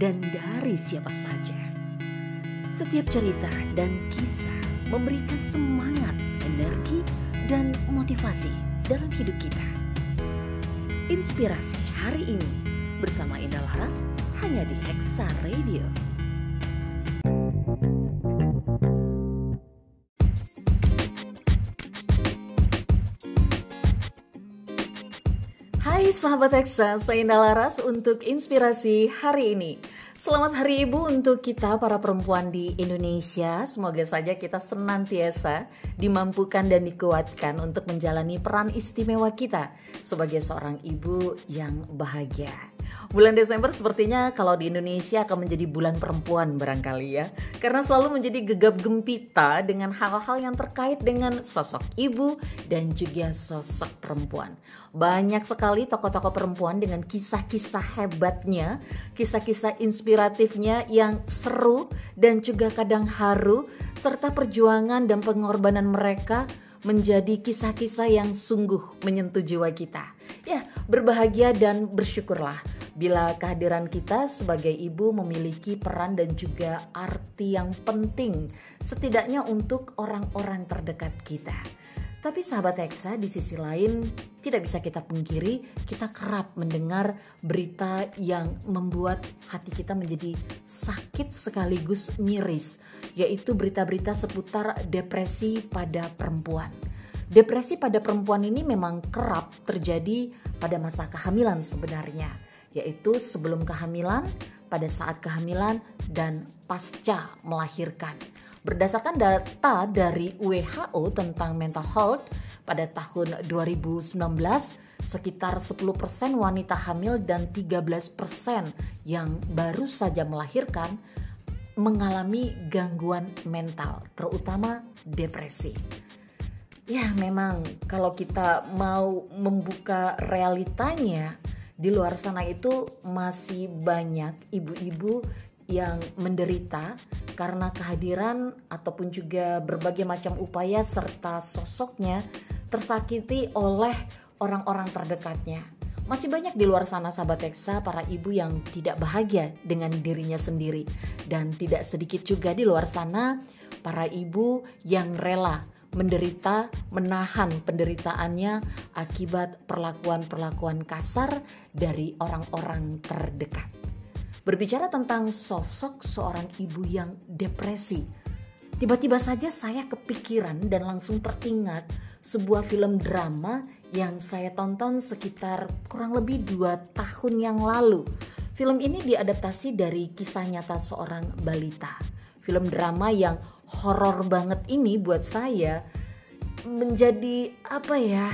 dan dari siapa saja. Setiap cerita dan kisah memberikan semangat, energi, dan motivasi dalam hidup kita. Inspirasi hari ini bersama Indah Laras hanya di Hexa Radio. Hai sahabat Hexa, saya Indah Laras untuk inspirasi hari ini. Selamat Hari Ibu untuk kita para perempuan di Indonesia. Semoga saja kita senantiasa dimampukan dan dikuatkan untuk menjalani peran istimewa kita sebagai seorang ibu yang bahagia. Bulan Desember sepertinya kalau di Indonesia akan menjadi bulan perempuan barangkali ya. Karena selalu menjadi gegap gempita dengan hal-hal yang terkait dengan sosok ibu dan juga sosok perempuan. Banyak sekali tokoh-tokoh perempuan dengan kisah-kisah hebatnya, kisah-kisah inspiratifnya yang seru dan juga kadang haru, serta perjuangan dan pengorbanan mereka menjadi kisah-kisah yang sungguh menyentuh jiwa kita. Ya, berbahagia dan bersyukurlah bila kehadiran kita sebagai ibu memiliki peran dan juga arti yang penting, setidaknya untuk orang-orang terdekat kita. Tapi sahabat Hexa di sisi lain tidak bisa kita pungkiri kita kerap mendengar berita yang membuat hati kita menjadi sakit sekaligus miris yaitu berita-berita seputar depresi pada perempuan. Depresi pada perempuan ini memang kerap terjadi pada masa kehamilan sebenarnya, yaitu sebelum kehamilan, pada saat kehamilan dan pasca melahirkan. Berdasarkan data dari WHO tentang mental health pada tahun 2019, sekitar 10% wanita hamil dan 13% yang baru saja melahirkan mengalami gangguan mental, terutama depresi. Ya, memang kalau kita mau membuka realitanya, di luar sana itu masih banyak ibu-ibu yang menderita karena kehadiran ataupun juga berbagai macam upaya serta sosoknya tersakiti oleh orang-orang terdekatnya. Masih banyak di luar sana sahabat Teksa para ibu yang tidak bahagia dengan dirinya sendiri dan tidak sedikit juga di luar sana para ibu yang rela menderita, menahan penderitaannya akibat perlakuan-perlakuan kasar dari orang-orang terdekat. Berbicara tentang sosok seorang ibu yang depresi, tiba-tiba saja saya kepikiran dan langsung teringat sebuah film drama yang saya tonton sekitar kurang lebih dua tahun yang lalu. Film ini diadaptasi dari kisah nyata seorang balita. Film drama yang horor banget ini buat saya menjadi apa ya?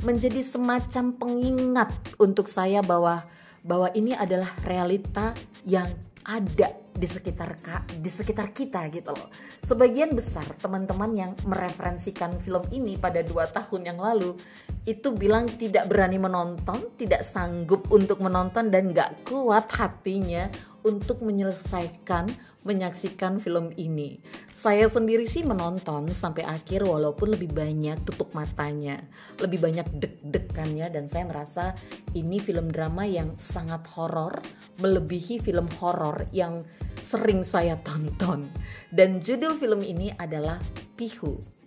Menjadi semacam pengingat untuk saya bahwa bahwa ini adalah realita yang ada di sekitar di sekitar kita gitu loh. Sebagian besar teman-teman yang mereferensikan film ini pada dua tahun yang lalu itu bilang tidak berani menonton, tidak sanggup untuk menonton dan gak kuat hatinya untuk menyelesaikan menyaksikan film ini. Saya sendiri sih menonton sampai akhir walaupun lebih banyak tutup matanya, lebih banyak deg-degannya dan saya merasa ini film drama yang sangat horor, melebihi film horor yang sering saya tonton. Dan judul film ini adalah Pihu.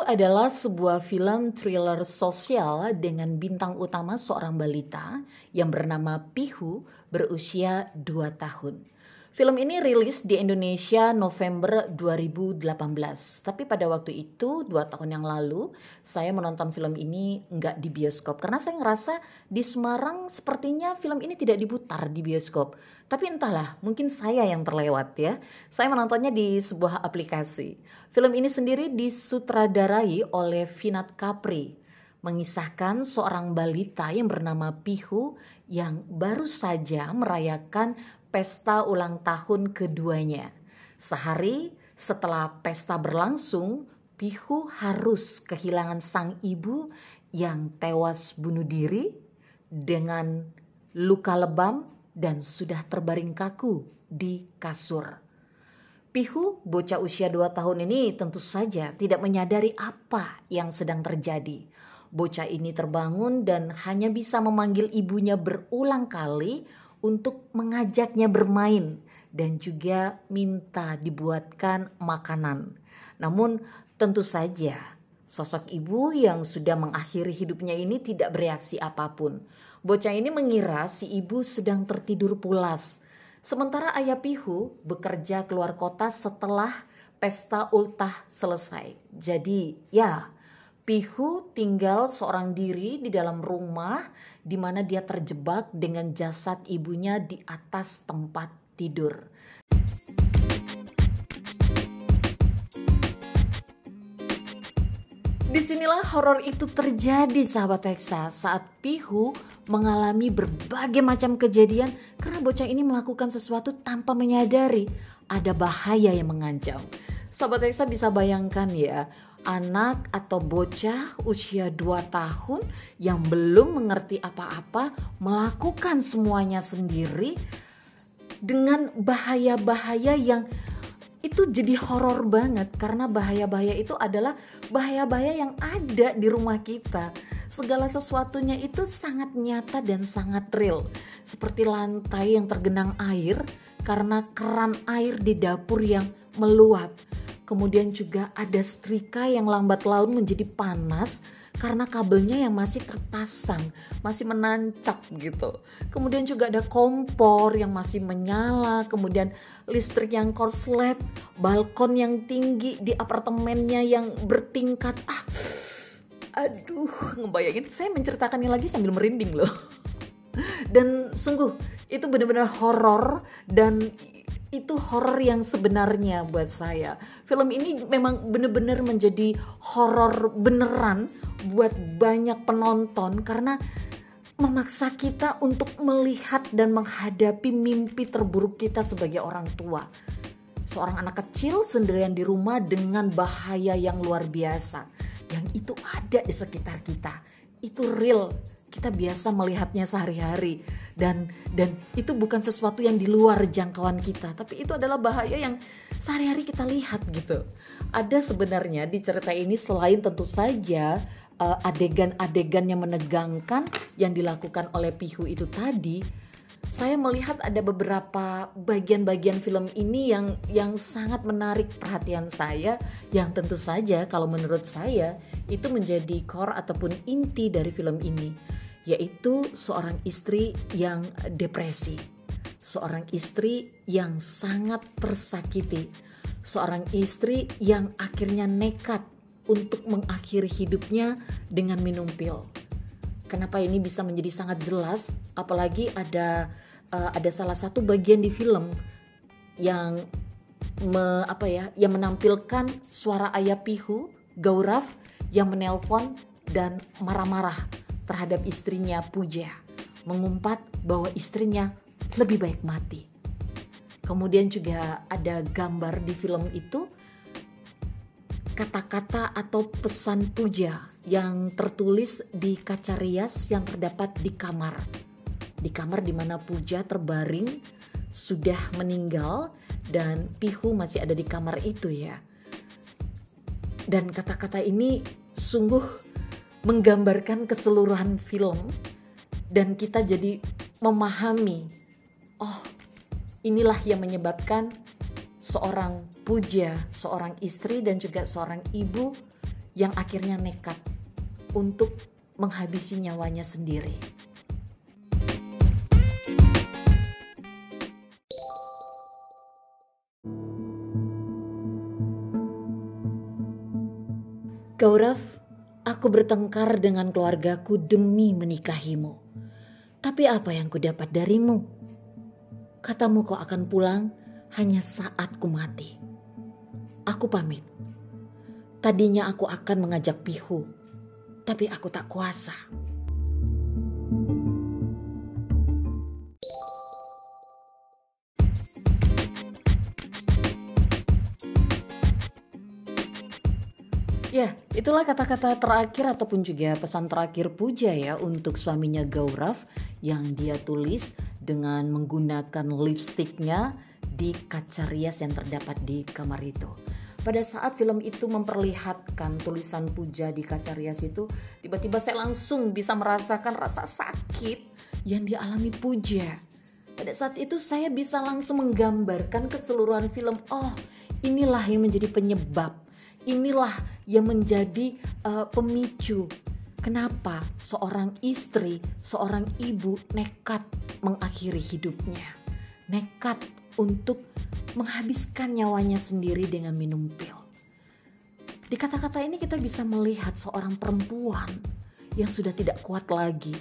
Adalah sebuah film thriller sosial dengan bintang utama seorang balita yang bernama Pihu berusia 2 tahun. Film ini rilis di Indonesia November 2018. Tapi pada waktu itu, dua tahun yang lalu, saya menonton film ini nggak di bioskop. Karena saya ngerasa di Semarang sepertinya film ini tidak diputar di bioskop. Tapi entahlah, mungkin saya yang terlewat ya. Saya menontonnya di sebuah aplikasi. Film ini sendiri disutradarai oleh Vinat Capri mengisahkan seorang balita yang bernama Pihu yang baru saja merayakan pesta ulang tahun keduanya. Sehari setelah pesta berlangsung, Pihu harus kehilangan sang ibu yang tewas bunuh diri dengan luka lebam dan sudah terbaring kaku di kasur. Pihu, bocah usia dua tahun ini tentu saja tidak menyadari apa yang sedang terjadi. Bocah ini terbangun dan hanya bisa memanggil ibunya berulang kali untuk mengajaknya bermain dan juga minta dibuatkan makanan. Namun tentu saja sosok ibu yang sudah mengakhiri hidupnya ini tidak bereaksi apa pun. Bocah ini mengira si ibu sedang tertidur pulas Sementara ayah Pihu bekerja keluar kota setelah pesta ultah selesai. Jadi ya, Pihu tinggal seorang diri di dalam rumah di mana dia terjebak dengan jasad ibunya di atas tempat tidur. Di sinilah horor itu terjadi sahabat Teksa saat Pihu mengalami berbagai macam kejadian karena bocah ini melakukan sesuatu tanpa menyadari ada bahaya yang mengancam. Sahabat Teksa bisa bayangkan ya, anak atau bocah usia 2 tahun yang belum mengerti apa-apa melakukan semuanya sendiri dengan bahaya-bahaya yang itu jadi horor banget karena bahaya-bahaya itu adalah bahaya-bahaya yang ada di rumah kita. Segala sesuatunya itu sangat nyata dan sangat real. Seperti lantai yang tergenang air karena keran air di dapur yang meluap. Kemudian juga ada setrika yang lambat laun menjadi panas karena kabelnya yang masih terpasang, masih menancap gitu. Kemudian juga ada kompor yang masih menyala, kemudian listrik yang korslet, balkon yang tinggi di apartemennya yang bertingkat. Ah, aduh, ngebayangin saya menceritakannya lagi sambil merinding loh. Dan sungguh itu benar-benar horor dan itu horor yang sebenarnya buat saya. Film ini memang benar-benar menjadi horor beneran buat banyak penonton karena memaksa kita untuk melihat dan menghadapi mimpi terburuk kita sebagai orang tua. Seorang anak kecil sendirian di rumah dengan bahaya yang luar biasa yang itu ada di sekitar kita. Itu real kita biasa melihatnya sehari-hari dan dan itu bukan sesuatu yang di luar jangkauan kita tapi itu adalah bahaya yang sehari-hari kita lihat gitu. Ada sebenarnya di cerita ini selain tentu saja uh, adegan-adegan yang menegangkan yang dilakukan oleh Pihu itu tadi saya melihat ada beberapa bagian-bagian film ini yang yang sangat menarik perhatian saya yang tentu saja kalau menurut saya itu menjadi core ataupun inti dari film ini yaitu seorang istri yang depresi, seorang istri yang sangat tersakiti, seorang istri yang akhirnya nekat untuk mengakhiri hidupnya dengan minum pil. Kenapa ini bisa menjadi sangat jelas? Apalagi ada uh, ada salah satu bagian di film yang me, apa ya, yang menampilkan suara ayah Pihu, Gaurav yang menelpon dan marah-marah terhadap istrinya Puja, mengumpat bahwa istrinya lebih baik mati. Kemudian juga ada gambar di film itu kata-kata atau pesan puja yang tertulis di kaca rias yang terdapat di kamar. Di kamar di mana puja terbaring sudah meninggal dan Pihu masih ada di kamar itu ya. Dan kata-kata ini sungguh menggambarkan keseluruhan film dan kita jadi memahami oh inilah yang menyebabkan seorang puja, seorang istri dan juga seorang ibu yang akhirnya nekat untuk menghabisi nyawanya sendiri. Gaurav Aku bertengkar dengan keluargaku demi menikahimu. Tapi apa yang kudapat darimu? Katamu kau akan pulang hanya saat ku mati. Aku pamit. Tadinya aku akan mengajak Pihu, tapi aku tak kuasa. Ya, itulah kata-kata terakhir ataupun juga pesan terakhir Puja ya untuk suaminya Gaurav yang dia tulis dengan menggunakan lipstiknya di kaca rias yang terdapat di kamar itu. Pada saat film itu memperlihatkan tulisan Puja di kaca rias itu, tiba-tiba saya langsung bisa merasakan rasa sakit yang dialami Puja. Pada saat itu saya bisa langsung menggambarkan keseluruhan film. Oh, inilah yang menjadi penyebab. Inilah yang menjadi uh, pemicu kenapa seorang istri, seorang ibu nekat mengakhiri hidupnya. Nekat untuk menghabiskan nyawanya sendiri dengan minum pil. Di kata-kata ini kita bisa melihat seorang perempuan yang sudah tidak kuat lagi,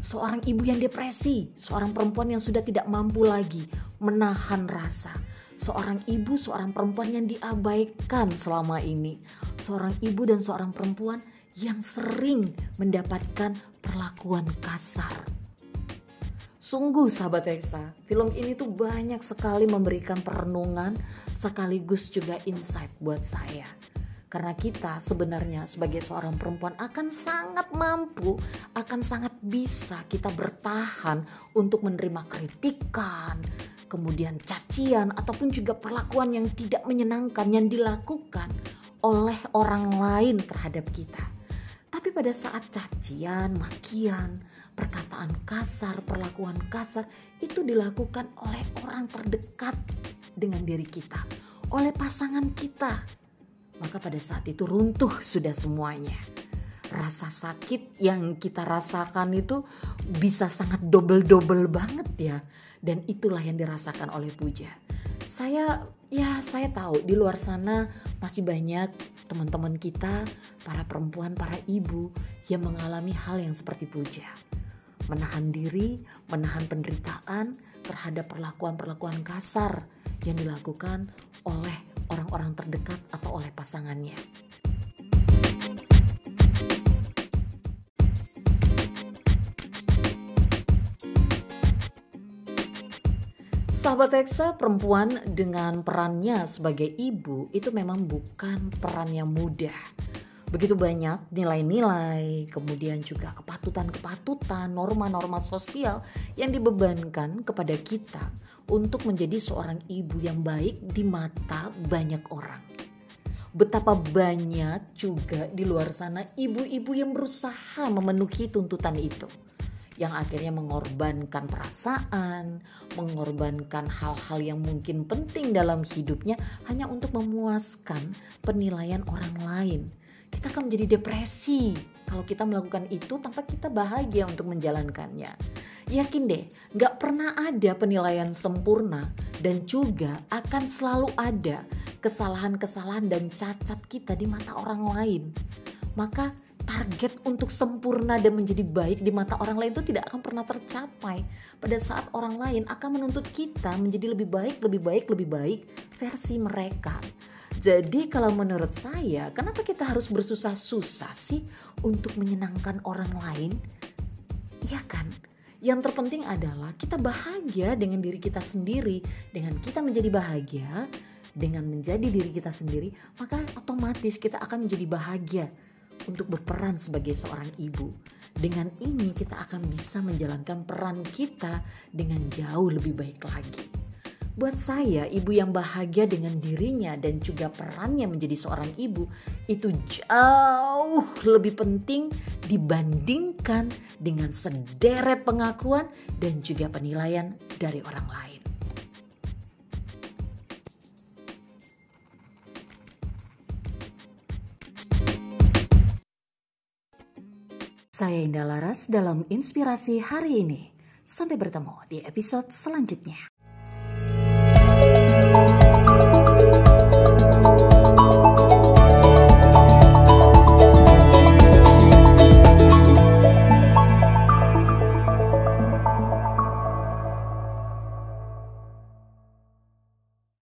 seorang ibu yang depresi, seorang perempuan yang sudah tidak mampu lagi menahan rasa, seorang ibu, seorang perempuan yang diabaikan selama ini, seorang ibu dan seorang perempuan yang sering mendapatkan perlakuan kasar. Sungguh sahabat Eksa, film ini tuh banyak sekali memberikan perenungan sekaligus juga insight buat saya. Karena kita sebenarnya sebagai seorang perempuan akan sangat mampu, akan sangat bisa kita bertahan untuk menerima kritikan, kemudian cacian ataupun juga perlakuan yang tidak menyenangkan yang dilakukan oleh orang lain terhadap kita. Tapi pada saat cacian, makian, perkataan kasar, perlakuan kasar itu dilakukan oleh orang terdekat dengan diri kita, oleh pasangan kita. Maka pada saat itu runtuh sudah semuanya. Rasa sakit yang kita rasakan itu bisa sangat double-double banget ya dan itulah yang dirasakan oleh Puja. Saya ya saya tahu di luar sana masih banyak teman-teman kita, para perempuan, para ibu yang mengalami hal yang seperti Puja. Menahan diri, menahan penderitaan terhadap perlakuan-perlakuan kasar yang dilakukan oleh orang-orang terdekat atau oleh pasangannya. Sahabat Teksa, perempuan dengan perannya sebagai ibu itu memang bukan peran yang mudah. Begitu banyak nilai-nilai, kemudian juga kepatutan-kepatutan, norma-norma sosial yang dibebankan kepada kita untuk menjadi seorang ibu yang baik di mata banyak orang. Betapa banyak juga di luar sana ibu-ibu yang berusaha memenuhi tuntutan itu yang akhirnya mengorbankan perasaan, mengorbankan hal-hal yang mungkin penting dalam hidupnya hanya untuk memuaskan penilaian orang lain. Kita akan menjadi depresi kalau kita melakukan itu tanpa kita bahagia untuk menjalankannya. Yakin deh, gak pernah ada penilaian sempurna dan juga akan selalu ada kesalahan-kesalahan dan cacat kita di mata orang lain. Maka target untuk sempurna dan menjadi baik di mata orang lain itu tidak akan pernah tercapai pada saat orang lain akan menuntut kita menjadi lebih baik, lebih baik, lebih baik versi mereka. Jadi kalau menurut saya, kenapa kita harus bersusah-susah sih untuk menyenangkan orang lain? Iya kan? Yang terpenting adalah kita bahagia dengan diri kita sendiri. Dengan kita menjadi bahagia, dengan menjadi diri kita sendiri, maka otomatis kita akan menjadi bahagia untuk berperan sebagai seorang ibu. Dengan ini kita akan bisa menjalankan peran kita dengan jauh lebih baik lagi. Buat saya, ibu yang bahagia dengan dirinya dan juga perannya menjadi seorang ibu itu jauh lebih penting dibandingkan dengan sederet pengakuan dan juga penilaian dari orang lain. Saya Indah Laras dalam Inspirasi hari ini. Sampai bertemu di episode selanjutnya.